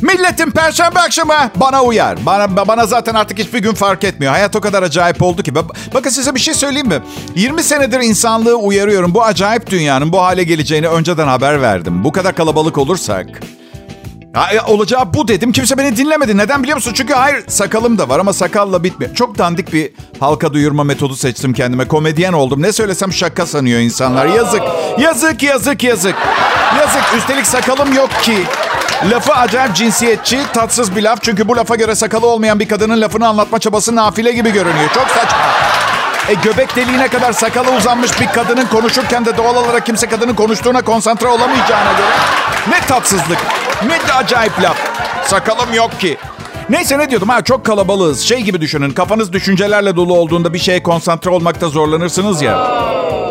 Milletin perşembe akşamı bana uyar. Bana, bana zaten artık hiçbir gün fark etmiyor. Hayat o kadar acayip oldu ki. Bakın size bir şey söyleyeyim mi? 20 senedir insanlığı uyarıyorum. Bu acayip dünyanın bu hale geleceğini önceden haber verdim. Bu kadar kalabalık olursak Ha, olacağı bu dedim. Kimse beni dinlemedi. Neden biliyor musun? Çünkü hayır sakalım da var ama sakalla bitmiyor. Çok dandik bir halka duyurma metodu seçtim kendime. Komedyen oldum. Ne söylesem şaka sanıyor insanlar. Yazık. Yazık, yazık, yazık. Yazık. Üstelik sakalım yok ki. Lafı acayip cinsiyetçi, tatsız bir laf. Çünkü bu lafa göre sakalı olmayan bir kadının lafını anlatma çabası nafile gibi görünüyor. Çok saçma. E göbek deliğine kadar sakalı uzanmış bir kadının konuşurken de doğal olarak kimse kadının konuştuğuna konsantre olamayacağına göre ne tatsızlık, ne de acayip laf. Sakalım yok ki. Neyse ne diyordum ha çok kalabalığız. Şey gibi düşünün kafanız düşüncelerle dolu olduğunda bir şeye konsantre olmakta zorlanırsınız ya.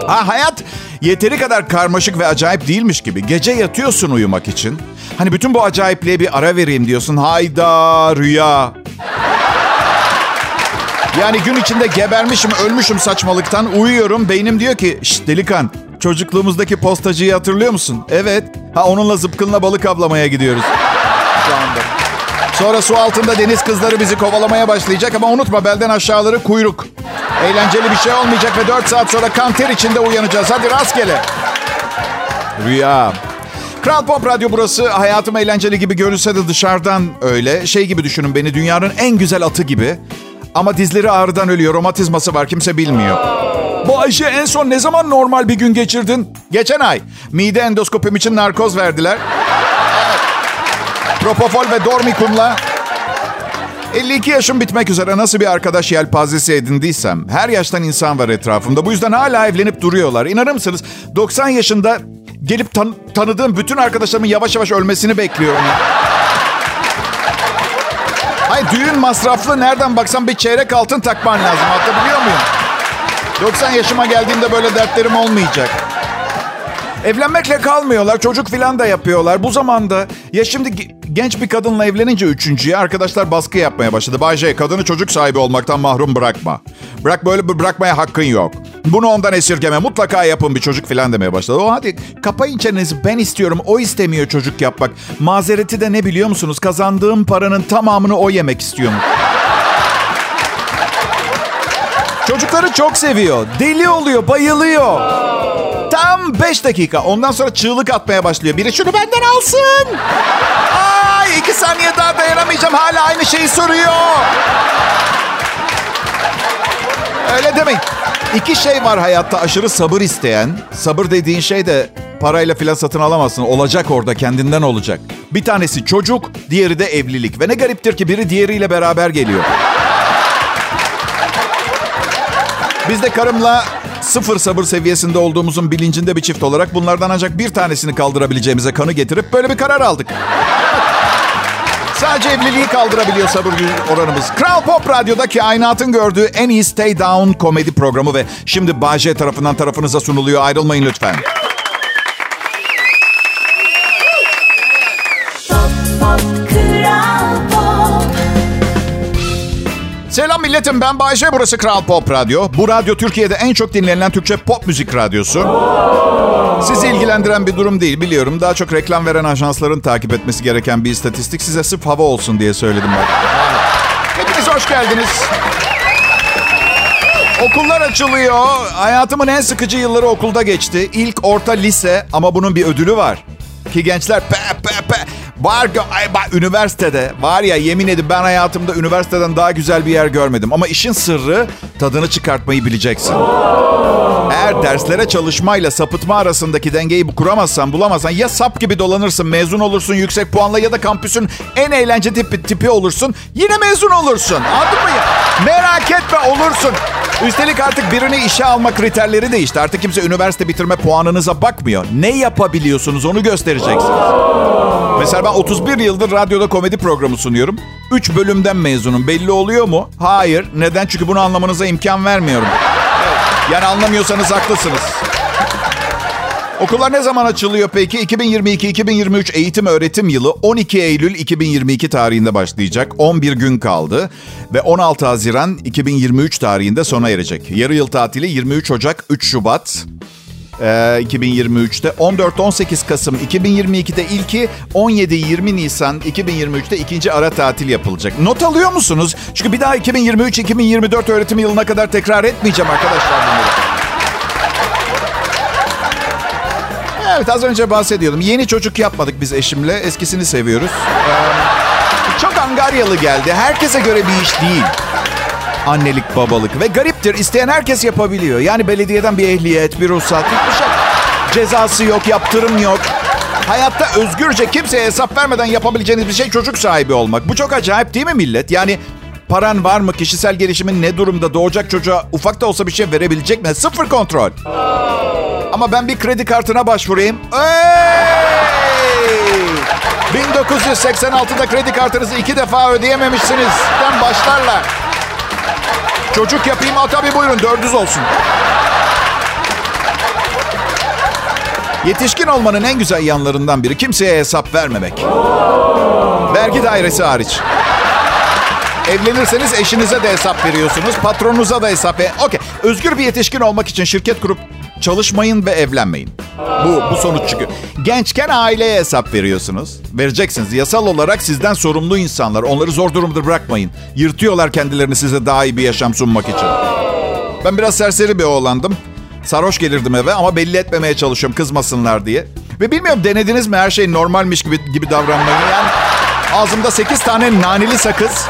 Ha hayat yeteri kadar karmaşık ve acayip değilmiş gibi. Gece yatıyorsun uyumak için. Hani bütün bu acayipliğe bir ara vereyim diyorsun. Hayda rüya. Yani gün içinde gebermişim, ölmüşüm saçmalıktan. Uyuyorum. Beynim diyor ki, Şşt delikan, çocukluğumuzdaki postacıyı hatırlıyor musun? Evet. Ha onunla zıpkınla balık avlamaya gidiyoruz. Şu anda. Sonra su altında deniz kızları bizi kovalamaya başlayacak ama unutma belden aşağıları kuyruk. Eğlenceli bir şey olmayacak ve 4 saat sonra kanter içinde uyanacağız. Hadi rastgele. Rüya. Kral Pop Radyo burası. Hayatım eğlenceli gibi görünse de dışarıdan öyle. Şey gibi düşünün beni dünyanın en güzel atı gibi. Ama dizleri ağrıdan ölüyor. Romatizması var. Kimse bilmiyor. Bu Ayşe en son ne zaman normal bir gün geçirdin? Geçen ay. Mide endoskopim için narkoz verdiler. Propofol ve Dormikum'la 52 yaşım bitmek üzere nasıl bir arkadaş yelpazesi edindiysem her yaştan insan var etrafımda. Bu yüzden hala evlenip duruyorlar. İnanır mısınız? 90 yaşında gelip tan- tanıdığım bütün arkadaşlarımın yavaş yavaş ölmesini bekliyorum. Hayır düğün masraflı nereden baksan bir çeyrek altın takman lazım. Hatırlıyor muyum? 90 yaşıma geldiğimde böyle dertlerim olmayacak. Evlenmekle kalmıyorlar. Çocuk filan da yapıyorlar. Bu zamanda ya şimdi genç bir kadınla evlenince üçüncüye arkadaşlar baskı yapmaya başladı. Bay J kadını çocuk sahibi olmaktan mahrum bırakma. Bırak böyle bırakmaya hakkın yok. Bunu ondan esirgeme. Mutlaka yapın bir çocuk filan demeye başladı. O hadi kapayın çenenizi ben istiyorum. O istemiyor çocuk yapmak. Mazereti de ne biliyor musunuz? Kazandığım paranın tamamını o yemek istiyormuş. Çocukları çok seviyor. Deli oluyor, bayılıyor. Tam 5 dakika. Ondan sonra çığlık atmaya başlıyor. Biri şunu benden alsın. Ay iki saniye daha dayanamayacağım. Hala aynı şeyi soruyor. Öyle demeyin. İki şey var hayatta aşırı sabır isteyen. Sabır dediğin şey de parayla filan satın alamazsın. Olacak orada kendinden olacak. Bir tanesi çocuk, diğeri de evlilik. Ve ne gariptir ki biri diğeriyle beraber geliyor. Biz de karımla sıfır sabır seviyesinde olduğumuzun bilincinde bir çift olarak bunlardan ancak bir tanesini kaldırabileceğimize kanı getirip böyle bir karar aldık. Sadece evliliği kaldırabiliyor sabır oranımız. Kral Pop Radyo'da kainatın gördüğü en iyi Stay Down komedi programı ve şimdi Bahçe tarafından tarafınıza sunuluyor. Ayrılmayın lütfen. Milletim ben Bayşe burası Kral Pop Radyo. Bu radyo Türkiye'de en çok dinlenen Türkçe pop müzik radyosu. Sizi ilgilendiren bir durum değil biliyorum. Daha çok reklam veren ajansların takip etmesi gereken bir istatistik. Size sırf hava olsun diye söyledim ben. Hepiniz hoş geldiniz. Okullar açılıyor. Hayatımın en sıkıcı yılları okulda geçti. İlk orta lise ama bunun bir ödülü var. Ki gençler pe pe pe Var ay, bak, üniversitede var ya yemin edin ben hayatımda üniversiteden daha güzel bir yer görmedim. Ama işin sırrı tadını çıkartmayı bileceksin. Eğer derslere çalışmayla sapıtma arasındaki dengeyi kuramazsan, bulamazsan ya sap gibi dolanırsın, mezun olursun yüksek puanla ya da kampüsün en eğlence tipi, tipi olursun. Yine mezun olursun. Anladın mı? Merak etme olursun. Üstelik artık birini işe alma kriterleri değişti. Artık kimse üniversite bitirme puanınıza bakmıyor. Ne yapabiliyorsunuz onu göstereceksiniz. Mesela ben 31 yıldır radyoda komedi programı sunuyorum. 3 bölümden mezunum. Belli oluyor mu? Hayır. Neden? Çünkü bunu anlamanıza imkan vermiyorum. Yani anlamıyorsanız haklısınız. Okullar ne zaman açılıyor peki? 2022-2023 eğitim öğretim yılı 12 Eylül 2022 tarihinde başlayacak. 11 gün kaldı ve 16 Haziran 2023 tarihinde sona erecek. Yarı yıl tatili 23 Ocak 3 Şubat. E, 2023'te. 14-18 Kasım 2022'de ilki 17-20 Nisan 2023'te ikinci ara tatil yapılacak. Not alıyor musunuz? Çünkü bir daha 2023-2024 öğretim yılına kadar tekrar etmeyeceğim arkadaşlar bunları. Evet az önce bahsediyordum. Yeni çocuk yapmadık biz eşimle. Eskisini seviyoruz. Ee, çok angaryalı geldi. Herkese göre bir iş değil. Annelik, babalık ve gariptir. İsteyen herkes yapabiliyor. Yani belediyeden bir ehliyet, bir ruhsat, hiçbir şey. Cezası yok, yaptırım yok. Hayatta özgürce kimseye hesap vermeden yapabileceğiniz bir şey çocuk sahibi olmak. Bu çok acayip değil mi millet? Yani paran var mı? Kişisel gelişimin ne durumda? Doğacak çocuğa ufak da olsa bir şey verebilecek mi? Sıfır kontrol. Ama ben bir kredi kartına başvurayım. Hey! 1986'da kredi kartınızı iki defa ödeyememişsiniz. Ben başlarlar. Çocuk yapayım. A tabii buyurun dördüz olsun. Yetişkin olmanın en güzel yanlarından biri kimseye hesap vermemek. Vergi dairesi hariç. Evlenirseniz eşinize de hesap veriyorsunuz. Patronunuza da hesap ver. Okey. Özgür bir yetişkin olmak için şirket kurup çalışmayın ve evlenmeyin. Bu, bu sonuç çıkıyor. Gençken aileye hesap veriyorsunuz. Vereceksiniz. Yasal olarak sizden sorumlu insanlar. Onları zor durumda bırakmayın. Yırtıyorlar kendilerini size daha iyi bir yaşam sunmak için. Ben biraz serseri bir oğlandım. Sarhoş gelirdim eve ama belli etmemeye çalışıyorum kızmasınlar diye. Ve bilmiyorum denediniz mi her şey normalmiş gibi gibi davranmayı. Yani ağzımda 8 tane naneli sakız.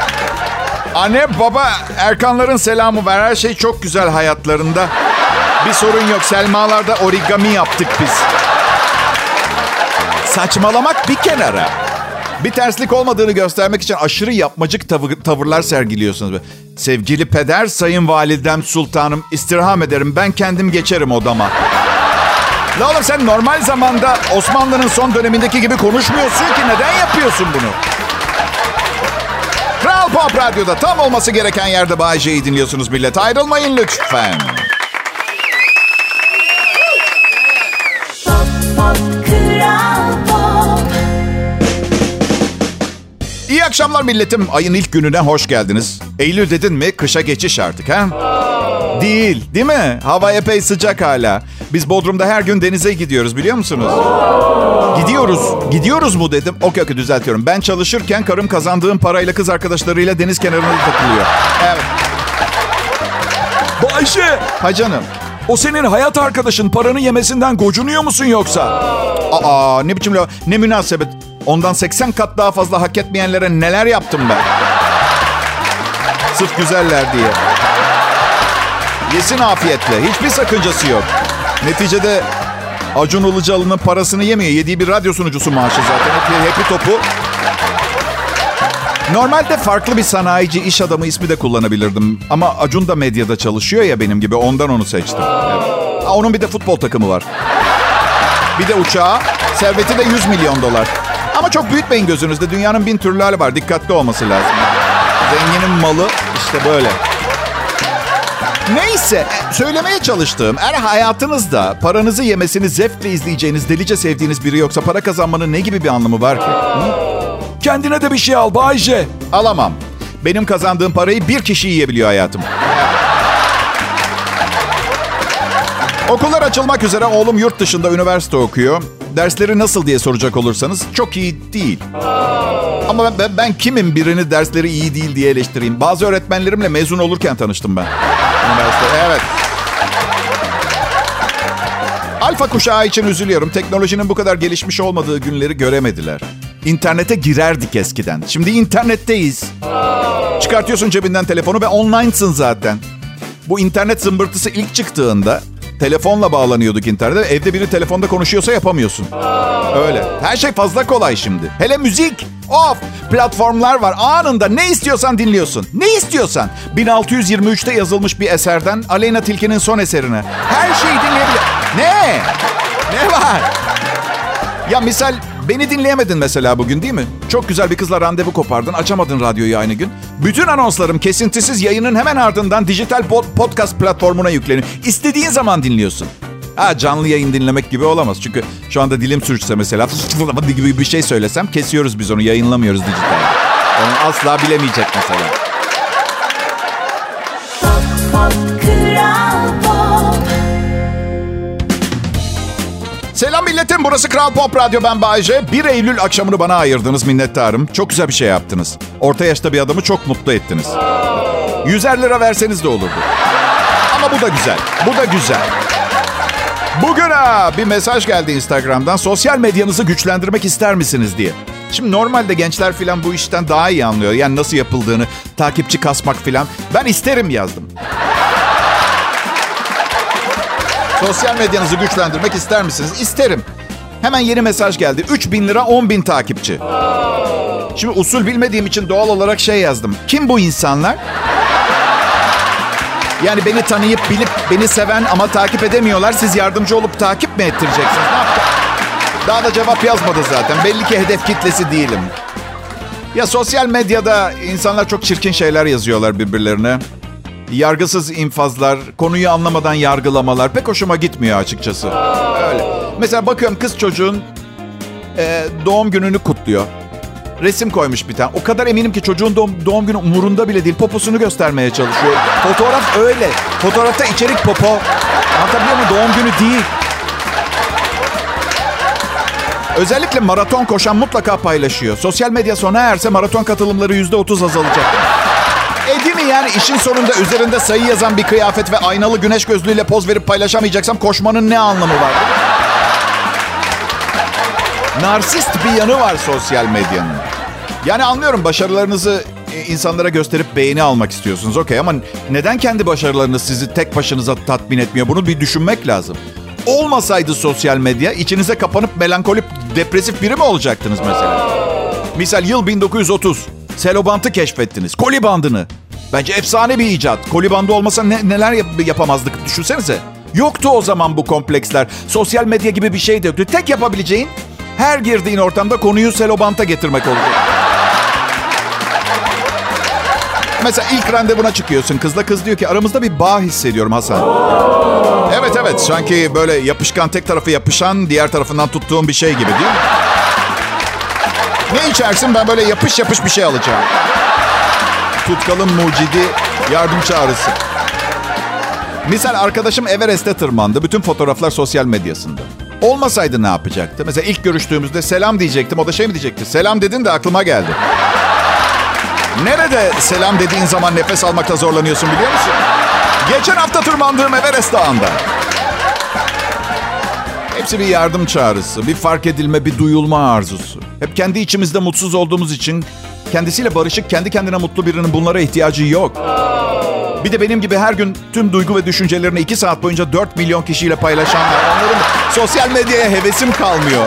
Anne baba Erkanların selamı ver. Her şey çok güzel hayatlarında. Bir sorun yok. Selmalarda origami yaptık biz. Saçmalamak bir kenara. Bir terslik olmadığını göstermek için aşırı yapmacık tavır, tavırlar sergiliyorsunuz. Sevgili peder, sayın validem, sultanım istirham ederim. Ben kendim geçerim odama. La oğlum sen normal zamanda Osmanlı'nın son dönemindeki gibi konuşmuyorsun ki. Neden yapıyorsun bunu? Kral Pop Radyo'da tam olması gereken yerde Bay J'yi dinliyorsunuz millet. Ayrılmayın lütfen. İyi akşamlar milletim. Ayın ilk gününe hoş geldiniz. Eylül dedin mi kışa geçiş artık ha? Değil, değil mi? Hava epey sıcak hala. Biz Bodrum'da her gün denize gidiyoruz biliyor musunuz? Gidiyoruz. Gidiyoruz mu dedim. Okey okey düzeltiyorum. Ben çalışırken karım kazandığım parayla kız arkadaşlarıyla deniz kenarında takılıyor. Evet. Bayşe, Ha canım. O senin hayat arkadaşın paranı yemesinden gocunuyor musun yoksa? Aa ne biçim la- ne münasebet. Ondan 80 kat daha fazla hak etmeyenlere neler yaptım ben. Sırf güzeller diye. Yesin afiyetle. Hiçbir sakıncası yok. Neticede Acun Ilıcalı'nın parasını yemiyor. Yediği bir radyo sunucusu maaşı zaten. Hepi, topu. Normalde farklı bir sanayici, iş adamı ismi de kullanabilirdim. Ama Acun da medyada çalışıyor ya benim gibi. Ondan onu seçtim. Evet. Onun bir de futbol takımı var. Bir de uçağı. Serveti de 100 milyon dolar. Ama çok büyütmeyin gözünüzde. Dünyanın bin türlü hali var. Dikkatli olması lazım. Zenginin malı işte böyle. Neyse, söylemeye çalıştığım eğer hayatınızda paranızı yemesini zevkle izleyeceğiniz, delice sevdiğiniz biri yoksa para kazanmanın ne gibi bir anlamı var ki? Hı? Kendine de bir şey al Bayşe. Alamam. Benim kazandığım parayı bir kişi yiyebiliyor hayatım. Okullar açılmak üzere oğlum yurt dışında üniversite okuyor. Dersleri nasıl diye soracak olursanız çok iyi değil. Ama ben, ben, ben kimim birini dersleri iyi değil diye eleştireyim. Bazı öğretmenlerimle mezun olurken tanıştım ben. Üniversite, evet. Alfa kuşağı için üzülüyorum. Teknolojinin bu kadar gelişmiş olmadığı günleri göremediler. İnternete girerdik eskiden. Şimdi internetteyiz. Çıkartıyorsun cebinden telefonu ve online'sın zaten. Bu internet zımbırtısı ilk çıktığında telefonla bağlanıyorduk internete. Evde biri telefonda konuşuyorsa yapamıyorsun. Öyle. Her şey fazla kolay şimdi. Hele müzik. Of. Platformlar var. Anında ne istiyorsan dinliyorsun. Ne istiyorsan. 1623'te yazılmış bir eserden Aleyna Tilki'nin son eserine. Her şeyi dinleyebilir. Ne? Ne var? Ya misal beni dinleyemedin mesela bugün değil mi? Çok güzel bir kızla randevu kopardın. Açamadın radyoyu aynı gün. Bütün anonslarım kesintisiz yayının hemen ardından dijital pod- podcast platformuna yükleniyor. İstediğin zaman dinliyorsun. Ha canlı yayın dinlemek gibi olamaz. Çünkü şu anda dilim sürçse mesela gibi bir şey söylesem kesiyoruz biz onu yayınlamıyoruz dijital. Onu asla bilemeyecek mesela. Günaydın burası Kral Pop Radyo ben Bayece. 1 Eylül akşamını bana ayırdınız minnettarım. Çok güzel bir şey yaptınız. Orta yaşta bir adamı çok mutlu ettiniz. 100'er lira verseniz de olurdu. Ama bu da güzel. Bu da güzel. Bugün ha, bir mesaj geldi Instagram'dan. Sosyal medyanızı güçlendirmek ister misiniz diye. Şimdi normalde gençler filan bu işten daha iyi anlıyor. Yani nasıl yapıldığını, takipçi kasmak filan. Ben isterim yazdım. Sosyal medyanızı güçlendirmek ister misiniz? İsterim. Hemen yeni mesaj geldi. 3 bin lira 10 bin takipçi. Şimdi usul bilmediğim için doğal olarak şey yazdım. Kim bu insanlar? Yani beni tanıyıp bilip beni seven ama takip edemiyorlar. Siz yardımcı olup takip mi ettireceksiniz? Daha da cevap yazmadı zaten. Belli ki hedef kitlesi değilim. Ya sosyal medyada insanlar çok çirkin şeyler yazıyorlar birbirlerine. Yargısız infazlar, konuyu anlamadan yargılamalar pek hoşuma gitmiyor açıkçası. Öyle. Mesela bakıyorum kız çocuğun e, doğum gününü kutluyor. Resim koymuş bir tane. O kadar eminim ki çocuğun doğum, doğum günü umurunda bile değil. Poposunu göstermeye çalışıyor. Fotoğraf öyle. Fotoğrafta içerik popo. Anlatabiliyor muyum? Doğum günü değil. Özellikle maraton koşan mutlaka paylaşıyor. Sosyal medya sona erse maraton katılımları %30 azalacak. E mi yani işin sonunda üzerinde sayı yazan bir kıyafet ve aynalı güneş gözlüğüyle poz verip paylaşamayacaksam koşmanın ne anlamı var? Narsist bir yanı var sosyal medyanın. Yani anlıyorum başarılarınızı e, insanlara gösterip beğeni almak istiyorsunuz. Okey ama neden kendi başarılarınız sizi tek başınıza tatmin etmiyor? Bunu bir düşünmek lazım. Olmasaydı sosyal medya içinize kapanıp melankolik, depresif biri mi olacaktınız mesela? Misal yıl 1930. Selobant'ı keşfettiniz. Koli bandını. Bence efsane bir icat. Koli bandı olmasa ne, neler yap- yapamazdık düşünsenize. Yoktu o zaman bu kompleksler. Sosyal medya gibi bir şey de yoktu. Tek yapabileceğin her girdiğin ortamda konuyu selobanta getirmek olacak. Mesela ilk randevuna çıkıyorsun kızla. Kız diyor ki aramızda bir bağ hissediyorum Hasan. Evet evet sanki böyle yapışkan tek tarafı yapışan diğer tarafından tuttuğum bir şey gibi değil mi? Ne içersin ben böyle yapış yapış bir şey alacağım. Tutkalın mucidi yardım çağrısı. Misal arkadaşım Everest'e tırmandı. Bütün fotoğraflar sosyal medyasında. Olmasaydı ne yapacaktı? Mesela ilk görüştüğümüzde selam diyecektim. O da şey mi diyecekti? Selam dedin de aklıma geldi. Nerede selam dediğin zaman nefes almakta zorlanıyorsun biliyor musun? Geçen hafta tırmandığım Everest Dağı'nda. Hepsi bir yardım çağrısı, bir fark edilme, bir duyulma arzusu. Hep kendi içimizde mutsuz olduğumuz için kendisiyle barışık, kendi kendine mutlu birinin bunlara ihtiyacı yok. Bir de benim gibi her gün tüm duygu ve düşüncelerini iki saat boyunca 4 milyon kişiyle paylaşanlar. Onların sosyal medyaya hevesim kalmıyor.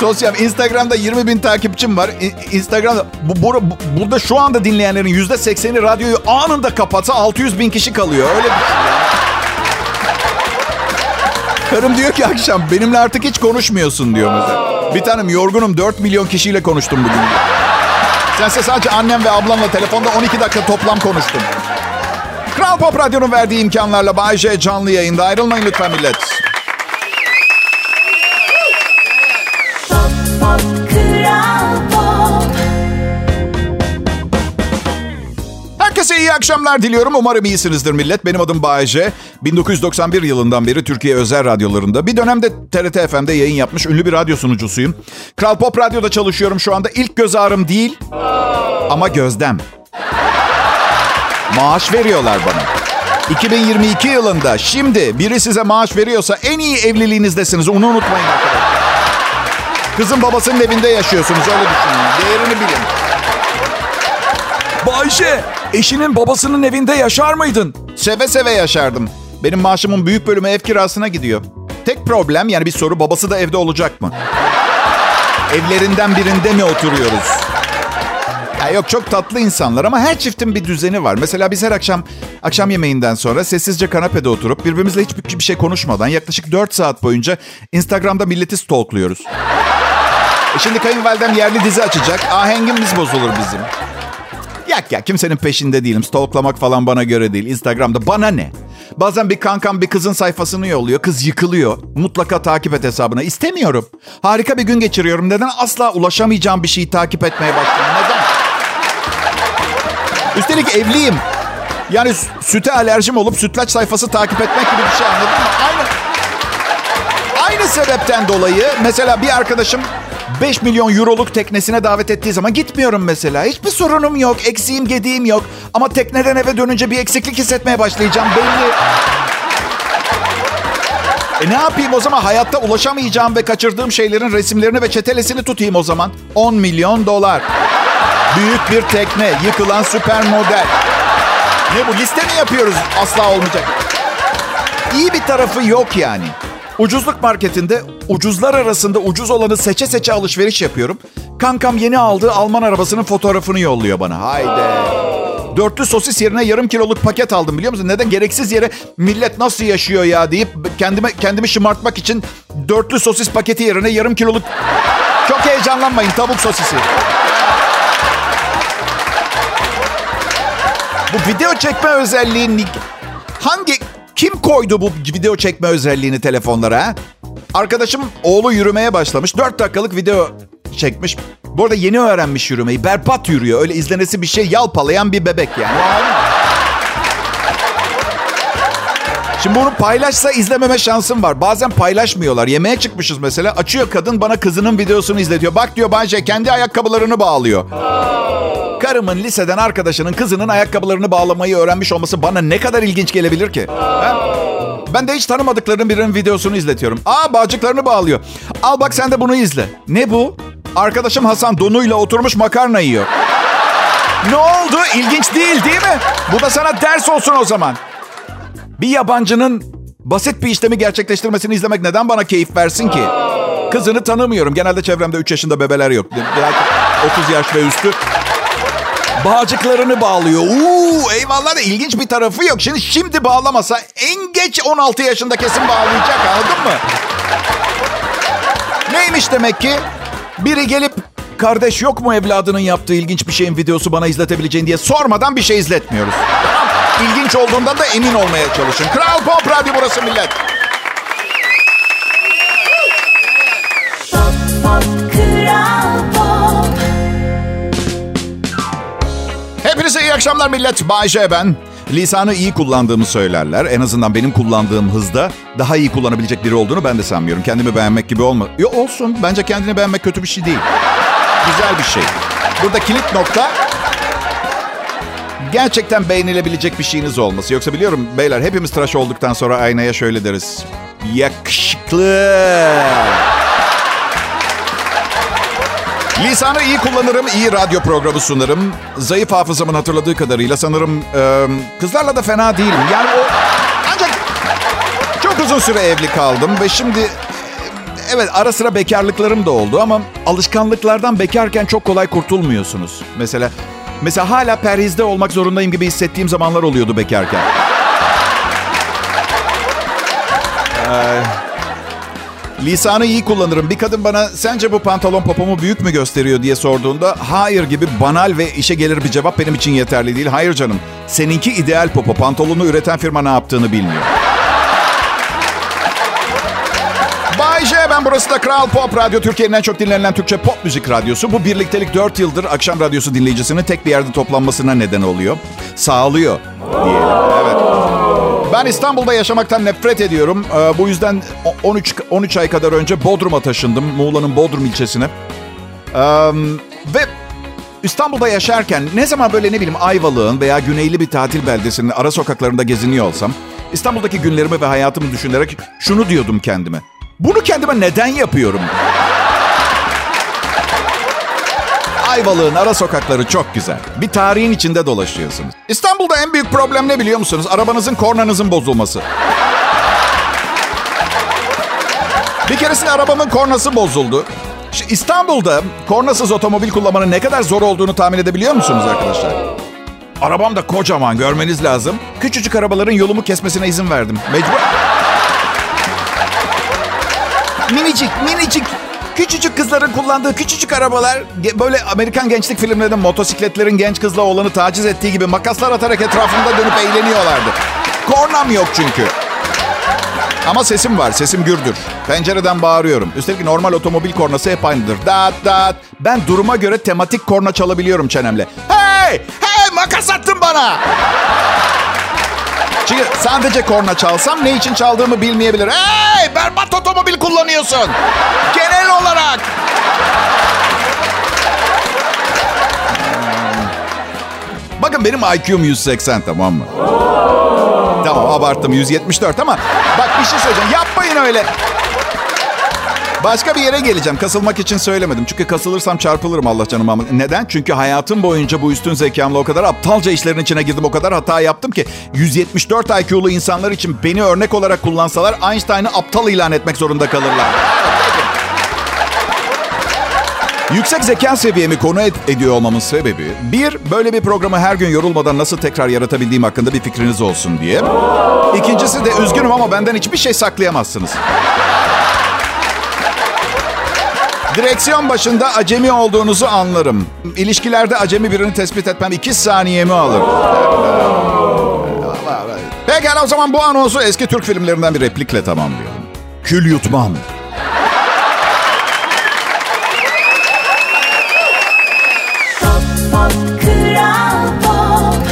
Sosyal Instagram'da 20 bin takipçim var. Instagram'da bu, bu- bu- burada şu anda dinleyenlerin yüzde 80'i radyoyu anında kapatsa 600 bin kişi kalıyor. Öyle düşün ya. Karım diyor ki akşam benimle artık hiç konuşmuyorsun diyor mesela. Bir tanem yorgunum 4 milyon kişiyle konuştum bugün. Sense sadece annem ve ablamla telefonda 12 dakika toplam konuştum. Kral Pop Radyo'nun verdiği imkanlarla Bay J canlı yayında. Ayrılmayın lütfen millet. Pop, pop, Kral Pop. Herkese iyi akşamlar diliyorum. Umarım iyisinizdir millet. Benim adım Bayece. 1991 yılından beri Türkiye özel radyolarında bir dönemde TRT FM'de yayın yapmış ünlü bir radyo sunucusuyum. Kral Pop Radyo'da çalışıyorum şu anda. İlk göz ağrım değil ama gözlem. Maaş veriyorlar bana. 2022 yılında şimdi biri size maaş veriyorsa en iyi evliliğinizdesiniz. Onu unutmayın arkadaşlar. Kızın babasının evinde yaşıyorsunuz öyle düşünün. Değerini bilin. Bayşe, eşinin babasının evinde yaşar mıydın? Seve seve yaşardım. Benim maaşımın büyük bölümü ev kirasına gidiyor. Tek problem yani bir soru babası da evde olacak mı? Evlerinden birinde mi oturuyoruz? Ya yok çok tatlı insanlar ama her çiftin bir düzeni var. Mesela biz her akşam akşam yemeğinden sonra sessizce kanepede oturup birbirimizle hiçbir bir şey konuşmadan yaklaşık 4 saat boyunca Instagram'da milleti stalkluyoruz. E şimdi kayınvalidem yerli dizi açacak. Ahengimiz bozulur bizim. Yak ya kimsenin peşinde değilim. Stalklamak falan bana göre değil. Instagram'da bana ne? Bazen bir kankam bir kızın sayfasını yolluyor. Kız yıkılıyor. Mutlaka takip et hesabına. İstemiyorum. Harika bir gün geçiriyorum. Neden asla ulaşamayacağım bir şeyi takip etmeye başladım? Üstelik evliyim. Yani sü- süte alerjim olup sütlaç sayfası takip etmek gibi bir şey anladın mı? Aynı. Aynı sebepten dolayı mesela bir arkadaşım 5 milyon euroluk teknesine davet ettiği zaman gitmiyorum mesela. Hiçbir sorunum yok, eksiğim gediğim yok. Ama tekneden eve dönünce bir eksiklik hissetmeye başlayacağım belli. E ne yapayım o zaman? Hayatta ulaşamayacağım ve kaçırdığım şeylerin resimlerini ve çetelesini tutayım o zaman. 10 milyon dolar. Büyük bir tekne, yıkılan süper model. Ne bu? Liste mi yapıyoruz? Asla olmayacak. İyi bir tarafı yok yani. Ucuzluk marketinde ucuzlar arasında ucuz olanı seçe seçe alışveriş yapıyorum. Kankam yeni aldığı Alman arabasının fotoğrafını yolluyor bana. Haydi. Dörtlü sosis yerine yarım kiloluk paket aldım biliyor musun? Neden? Gereksiz yere millet nasıl yaşıyor ya deyip kendime kendimi şımartmak için dörtlü sosis paketi yerine yarım kiloluk... Çok heyecanlanmayın tavuk sosisi. Bu video çekme özelliğini hangi kim koydu bu video çekme özelliğini telefonlara? Arkadaşım oğlu yürümeye başlamış. 4 dakikalık video çekmiş. Bu arada yeni öğrenmiş yürümeyi. Berbat yürüyor. Öyle izlenesi bir şey yalpalayan bir bebek yani. Şimdi bunu paylaşsa izlememe şansım var. Bazen paylaşmıyorlar. Yemeğe çıkmışız mesela. Açıyor kadın bana kızının videosunu izletiyor. Bak diyor Bayce kendi ayakkabılarını bağlıyor. Karımın liseden arkadaşının kızının ayakkabılarını bağlamayı öğrenmiş olması bana ne kadar ilginç gelebilir ki? Ha? Ben de hiç tanımadıklarının birinin videosunu izletiyorum. Aa bağcıklarını bağlıyor. Al bak sen de bunu izle. Ne bu? Arkadaşım Hasan donuyla oturmuş makarna yiyor. Ne oldu? İlginç değil değil mi? Bu da sana ders olsun o zaman. Bir yabancının basit bir işlemi gerçekleştirmesini izlemek neden bana keyif versin ki? Kızını tanımıyorum. Genelde çevremde 3 yaşında bebeler yok. 30 yaş ve üstü. Bağcıklarını bağlıyor. Uuu eyvallah da ilginç bir tarafı yok. Şimdi şimdi bağlamasa en geç 16 yaşında kesin bağlayacak anladın mı? Neymiş demek ki? Biri gelip kardeş yok mu evladının yaptığı ilginç bir şeyin videosu bana izletebileceğin diye sormadan bir şey izletmiyoruz. İlginç olduğundan da emin olmaya çalışın. Kral Pop Radyo burası millet. İyi akşamlar millet. Bay J ben. Lisanı iyi kullandığımı söylerler. En azından benim kullandığım hızda daha iyi kullanabilecek biri olduğunu ben de sanmıyorum. Kendimi beğenmek gibi olma. Yo, olsun. Bence kendini beğenmek kötü bir şey değil. Güzel bir şey. Burada kilit nokta gerçekten beğenilebilecek bir şeyiniz olması. Yoksa biliyorum beyler hepimiz tıraş olduktan sonra aynaya şöyle deriz. Yakışıklı. Lisanı iyi kullanırım, iyi radyo programı sunarım. Zayıf hafızamın hatırladığı kadarıyla sanırım e, kızlarla da fena değilim. Yani o ancak çok uzun süre evli kaldım ve şimdi evet ara sıra bekarlıklarım da oldu ama alışkanlıklardan bekarken çok kolay kurtulmuyorsunuz. Mesela mesela hala perhizde olmak zorundayım gibi hissettiğim zamanlar oluyordu bekarken. Lisanı iyi kullanırım. Bir kadın bana sence bu pantolon popomu büyük mü gösteriyor diye sorduğunda hayır gibi banal ve işe gelir bir cevap benim için yeterli değil. Hayır canım. Seninki ideal popo. Pantolonu üreten firma ne yaptığını bilmiyor. Bay J ben burası da Kral Pop Radyo. Türkiye'nin en çok dinlenilen Türkçe pop müzik radyosu. Bu birliktelik 4 yıldır akşam radyosu dinleyicisinin tek bir yerde toplanmasına neden oluyor. Sağlıyor diyelim. Evet. Ben İstanbul'da yaşamaktan nefret ediyorum. Ee, bu yüzden o- 13 13 ay kadar önce Bodrum'a taşındım. Muğla'nın Bodrum ilçesine. Ee, ve İstanbul'da yaşarken ne zaman böyle ne bileyim Ayvalık'ın veya güneyli bir tatil beldesinin ara sokaklarında geziniyor olsam... İstanbul'daki günlerimi ve hayatımı düşünerek şunu diyordum kendime. Bunu kendime neden yapıyorum? Ayvalık'ın ara sokakları çok güzel. Bir tarihin içinde dolaşıyorsunuz. İstanbul'da en büyük problem ne biliyor musunuz? Arabanızın kornanızın bozulması. Bir keresinde arabamın kornası bozuldu. İstanbul'da kornasız otomobil kullanmanın ne kadar zor olduğunu tahmin edebiliyor musunuz arkadaşlar? Arabam da kocaman görmeniz lazım. Küçücük arabaların yolumu kesmesine izin verdim. Mecbur. Minicik, minicik, küçücük kızların kullandığı küçücük arabalar böyle Amerikan gençlik filmlerinde motosikletlerin genç kızla oğlanı taciz ettiği gibi makaslar atarak etrafında dönüp eğleniyorlardı. Kornam yok çünkü. Ama sesim var, sesim gürdür. Pencereden bağırıyorum. Üstelik normal otomobil kornası hep aynıdır. Dat dat. Ben duruma göre tematik korna çalabiliyorum çenemle. Hey! Hey! Makas attın bana! Çünkü sadece korna çalsam ne için çaldığımı bilmeyebilir. Hey berbat otomobil kullanıyorsun. Genel olarak. Bakın benim IQ'm 180 tamam mı? Tamam abarttım 174 ama bak bir şey söyleyeceğim. Yapmayın öyle. Başka bir yere geleceğim. Kasılmak için söylemedim. Çünkü kasılırsam çarpılırım Allah canıma. Neden? Çünkü hayatım boyunca bu üstün zekamla o kadar aptalca işlerin içine girdim. O kadar hata yaptım ki 174 IQ'lu insanlar için beni örnek olarak kullansalar Einstein'ı aptal ilan etmek zorunda kalırlar. Yüksek zeka seviyemi konu ed- ediyor olmamın sebebi bir, böyle bir programı her gün yorulmadan nasıl tekrar yaratabildiğim hakkında bir fikriniz olsun diye. İkincisi de üzgünüm ama benden hiçbir şey saklayamazsınız. Direksiyon başında acemi olduğunuzu anlarım. İlişkilerde acemi birini tespit etmem iki saniyemi alır. Pekala o zaman bu anonsu eski Türk filmlerinden bir replikle tamamlayalım. Kül yutmam. Pop pop kral pop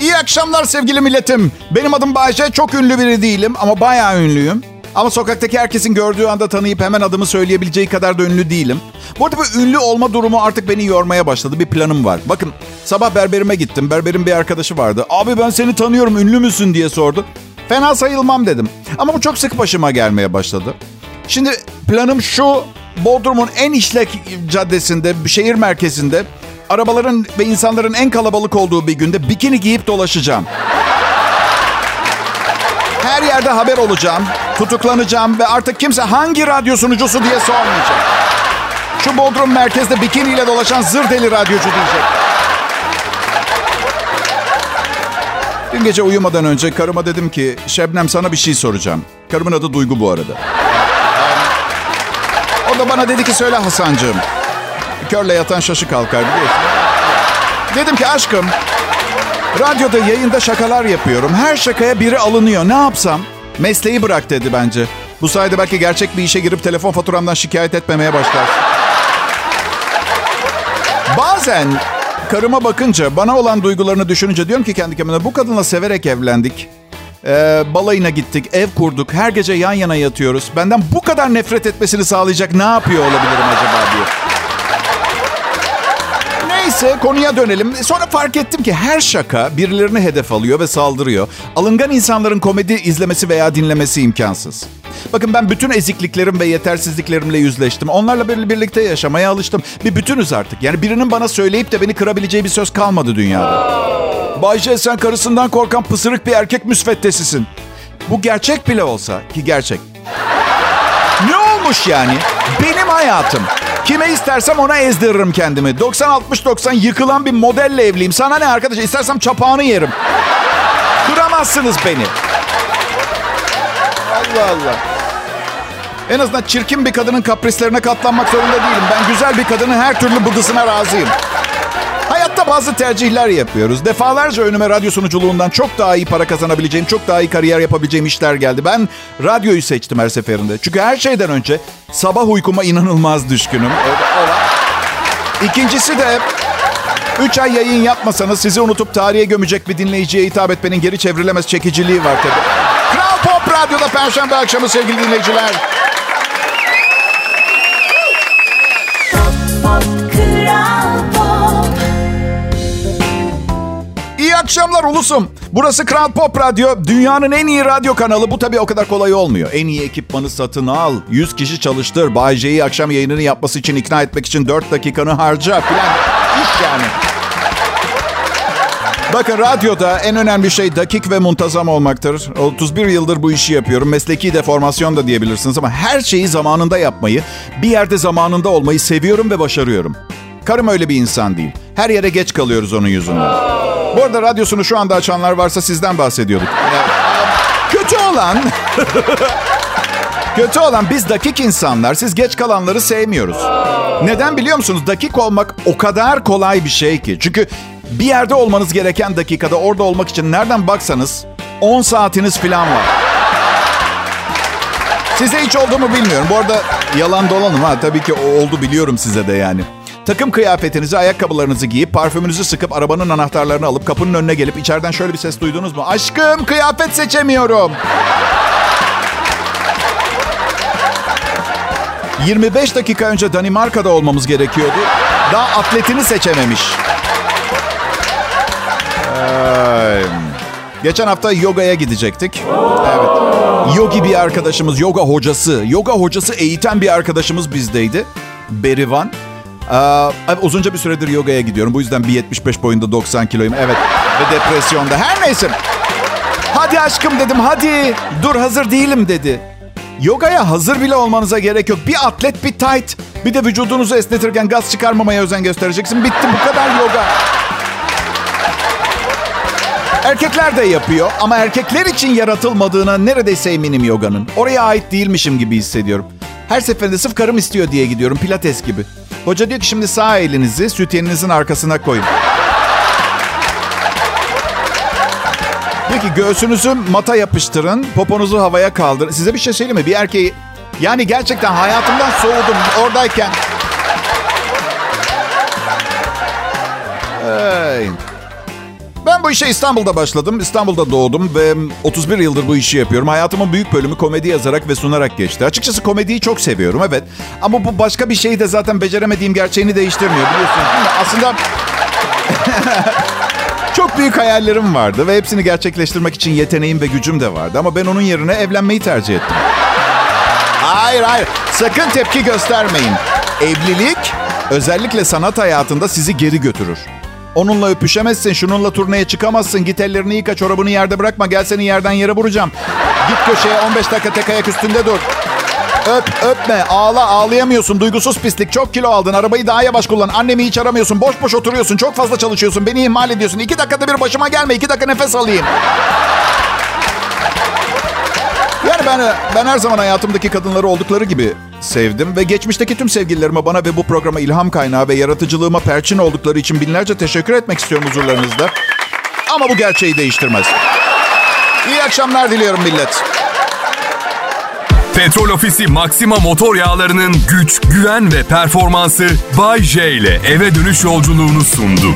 İyi akşamlar sevgili milletim. Benim adım Bayce. Çok ünlü biri değilim ama bayağı ünlüyüm. Ama sokaktaki herkesin gördüğü anda tanıyıp hemen adımı söyleyebileceği kadar da ünlü değilim. Bu arada bu ünlü olma durumu artık beni yormaya başladı. Bir planım var. Bakın sabah berberime gittim. Berberin bir arkadaşı vardı. Abi ben seni tanıyorum ünlü müsün diye sordu. Fena sayılmam dedim. Ama bu çok sık başıma gelmeye başladı. Şimdi planım şu. Bodrum'un en işlek caddesinde, şehir merkezinde arabaların ve insanların en kalabalık olduğu bir günde bikini giyip dolaşacağım. Her yerde haber olacağım, tutuklanacağım ve artık kimse hangi radyo sunucusu diye sormayacak. Şu Bodrum merkezde bikiniyle dolaşan zır deli radyocu diyecek. Dün gece uyumadan önce karıma dedim ki Şebnem sana bir şey soracağım. Karımın adı Duygu bu arada. O da bana dedi ki söyle Hasancığım. Körle yatan şaşı kalkar biliyorsun. Dedim ki aşkım radyoda yayında şakalar yapıyorum. Her şakaya biri alınıyor. Ne yapsam? Mesleği bırak dedi bence. Bu sayede belki gerçek bir işe girip telefon faturamdan şikayet etmemeye başlarsın. Bazen karıma bakınca, bana olan duygularını düşününce diyorum ki kendi kendime bu kadınla severek evlendik. Ee, balayına gittik, ev kurduk, her gece yan yana yatıyoruz. Benden bu kadar nefret etmesini sağlayacak ne yapıyor olabilirim acaba diye. Neyse konuya dönelim. Sonra fark ettim ki her şaka birilerini hedef alıyor ve saldırıyor. Alıngan insanların komedi izlemesi veya dinlemesi imkansız. Bakın ben bütün ezikliklerim ve yetersizliklerimle yüzleştim. Onlarla bir- birlikte yaşamaya alıştım. Bir bütünüz artık. Yani birinin bana söyleyip de beni kırabileceği bir söz kalmadı dünyada. Bayce sen karısından korkan pısırık bir erkek müsveddesisin. Bu gerçek bile olsa ki gerçek. Ne olmuş yani? Benim hayatım. Kime istersem ona ezdiririm kendimi. 90-60-90 yıkılan bir modelle evliyim. Sana ne arkadaş? İstersem çapağını yerim. Kıramazsınız beni. Allah Allah. En azından çirkin bir kadının kaprislerine katlanmak zorunda değilim. Ben güzel bir kadının her türlü bıdısına razıyım. Hayatta bazı tercihler yapıyoruz. Defalarca önüme radyo sunuculuğundan çok daha iyi para kazanabileceğim, çok daha iyi kariyer yapabileceğim işler geldi. Ben radyoyu seçtim her seferinde. Çünkü her şeyden önce sabah uykuma inanılmaz düşkünüm. İkincisi de 3 ay yayın yapmasanız sizi unutup tarihe gömecek bir dinleyiciye hitap etmenin geri çevrilemez çekiciliği var tabii. Kral Pop Radyo'da Perşembe akşamı sevgili dinleyiciler. Akşamlar ulusum. Burası Kral Pop Radyo. Dünyanın en iyi radyo kanalı. Bu tabii o kadar kolay olmuyor. En iyi ekipmanı satın al. 100 kişi çalıştır. Bay J'yi akşam yayınını yapması için ikna etmek için 4 dakikanı harca filan. İş yani. Bakın radyoda en önemli şey dakik ve muntazam olmaktır. 31 yıldır bu işi yapıyorum. Mesleki deformasyon da diyebilirsiniz ama her şeyi zamanında yapmayı, bir yerde zamanında olmayı seviyorum ve başarıyorum. Karım öyle bir insan değil. Her yere geç kalıyoruz onun yüzünden. Bu arada radyosunu şu anda açanlar varsa sizden bahsediyorduk. Yani, kötü olan... kötü olan biz dakik insanlar, siz geç kalanları sevmiyoruz. Neden biliyor musunuz? Dakik olmak o kadar kolay bir şey ki. Çünkü bir yerde olmanız gereken dakikada orada olmak için nereden baksanız 10 saatiniz falan var. Size hiç oldu mu bilmiyorum. Bu arada yalan dolanım ha. Tabii ki oldu biliyorum size de yani. Takım kıyafetinizi, ayakkabılarınızı giyip, parfümünüzü sıkıp, arabanın anahtarlarını alıp, kapının önüne gelip, içeriden şöyle bir ses duydunuz mu? Aşkım kıyafet seçemiyorum. 25 dakika önce Danimarka'da olmamız gerekiyordu. Daha atletini seçememiş. Ay. Geçen hafta yogaya gidecektik. Evet. Yogi bir arkadaşımız, yoga hocası, yoga hocası eğiten bir arkadaşımız bizdeydi. Berivan. Ee, uzunca bir süredir yogaya gidiyorum. Bu yüzden 1.75 boyunda 90 kiloyum. Evet. Ve depresyonda. Her neyse. Hadi aşkım dedim hadi. Dur hazır değilim dedi. Yogaya hazır bile olmanıza gerek yok. Bir atlet, bir tight. Bir de vücudunuzu esnetirken gaz çıkarmamaya özen göstereceksin. Bitti bu kadar yoga. Erkekler de yapıyor ama erkekler için yaratılmadığına neredeyse eminim yoganın. Oraya ait değilmişim gibi hissediyorum. Her seferinde sırf karım istiyor diye gidiyorum pilates gibi. Hoca diyor ki şimdi sağ elinizi sütyeninizin arkasına koyun. Diyor ki göğsünüzü mata yapıştırın, poponuzu havaya kaldırın. Size bir şey söyleyeyim mi? Bir erkeği yani gerçekten hayatımdan soğudum oradayken. Hey. Ben bu işe İstanbul'da başladım. İstanbul'da doğdum ve 31 yıldır bu işi yapıyorum. Hayatımın büyük bölümü komedi yazarak ve sunarak geçti. Açıkçası komediyi çok seviyorum evet. Ama bu başka bir şeyi de zaten beceremediğim gerçeğini değiştirmiyor biliyorsun. Aslında çok büyük hayallerim vardı ve hepsini gerçekleştirmek için yeteneğim ve gücüm de vardı. Ama ben onun yerine evlenmeyi tercih ettim. Hayır hayır sakın tepki göstermeyin. Evlilik özellikle sanat hayatında sizi geri götürür. Onunla öpüşemezsin, şununla turneye çıkamazsın. Git ellerini yıka, çorabını yerde bırakma. Gel seni yerden yere vuracağım. Git köşeye 15 dakika tek ayak üstünde dur. Öp, öpme, ağla, ağlayamıyorsun. Duygusuz pislik, çok kilo aldın. Arabayı daha yavaş kullan. Annemi hiç aramıyorsun. Boş boş oturuyorsun. Çok fazla çalışıyorsun. Beni ihmal ediyorsun. İki dakikada bir başıma gelme. İki dakika nefes alayım. Yani ben, ben her zaman hayatımdaki kadınları oldukları gibi sevdim ve geçmişteki tüm sevgililerime bana ve bu programa ilham kaynağı ve yaratıcılığıma perçin oldukları için binlerce teşekkür etmek istiyorum huzurlarınızda. Ama bu gerçeği değiştirmez. İyi akşamlar diliyorum millet. Petrol Ofisi Maxima motor yağlarının güç, güven ve performansı Bay J ile eve dönüş yolculuğunu sundu.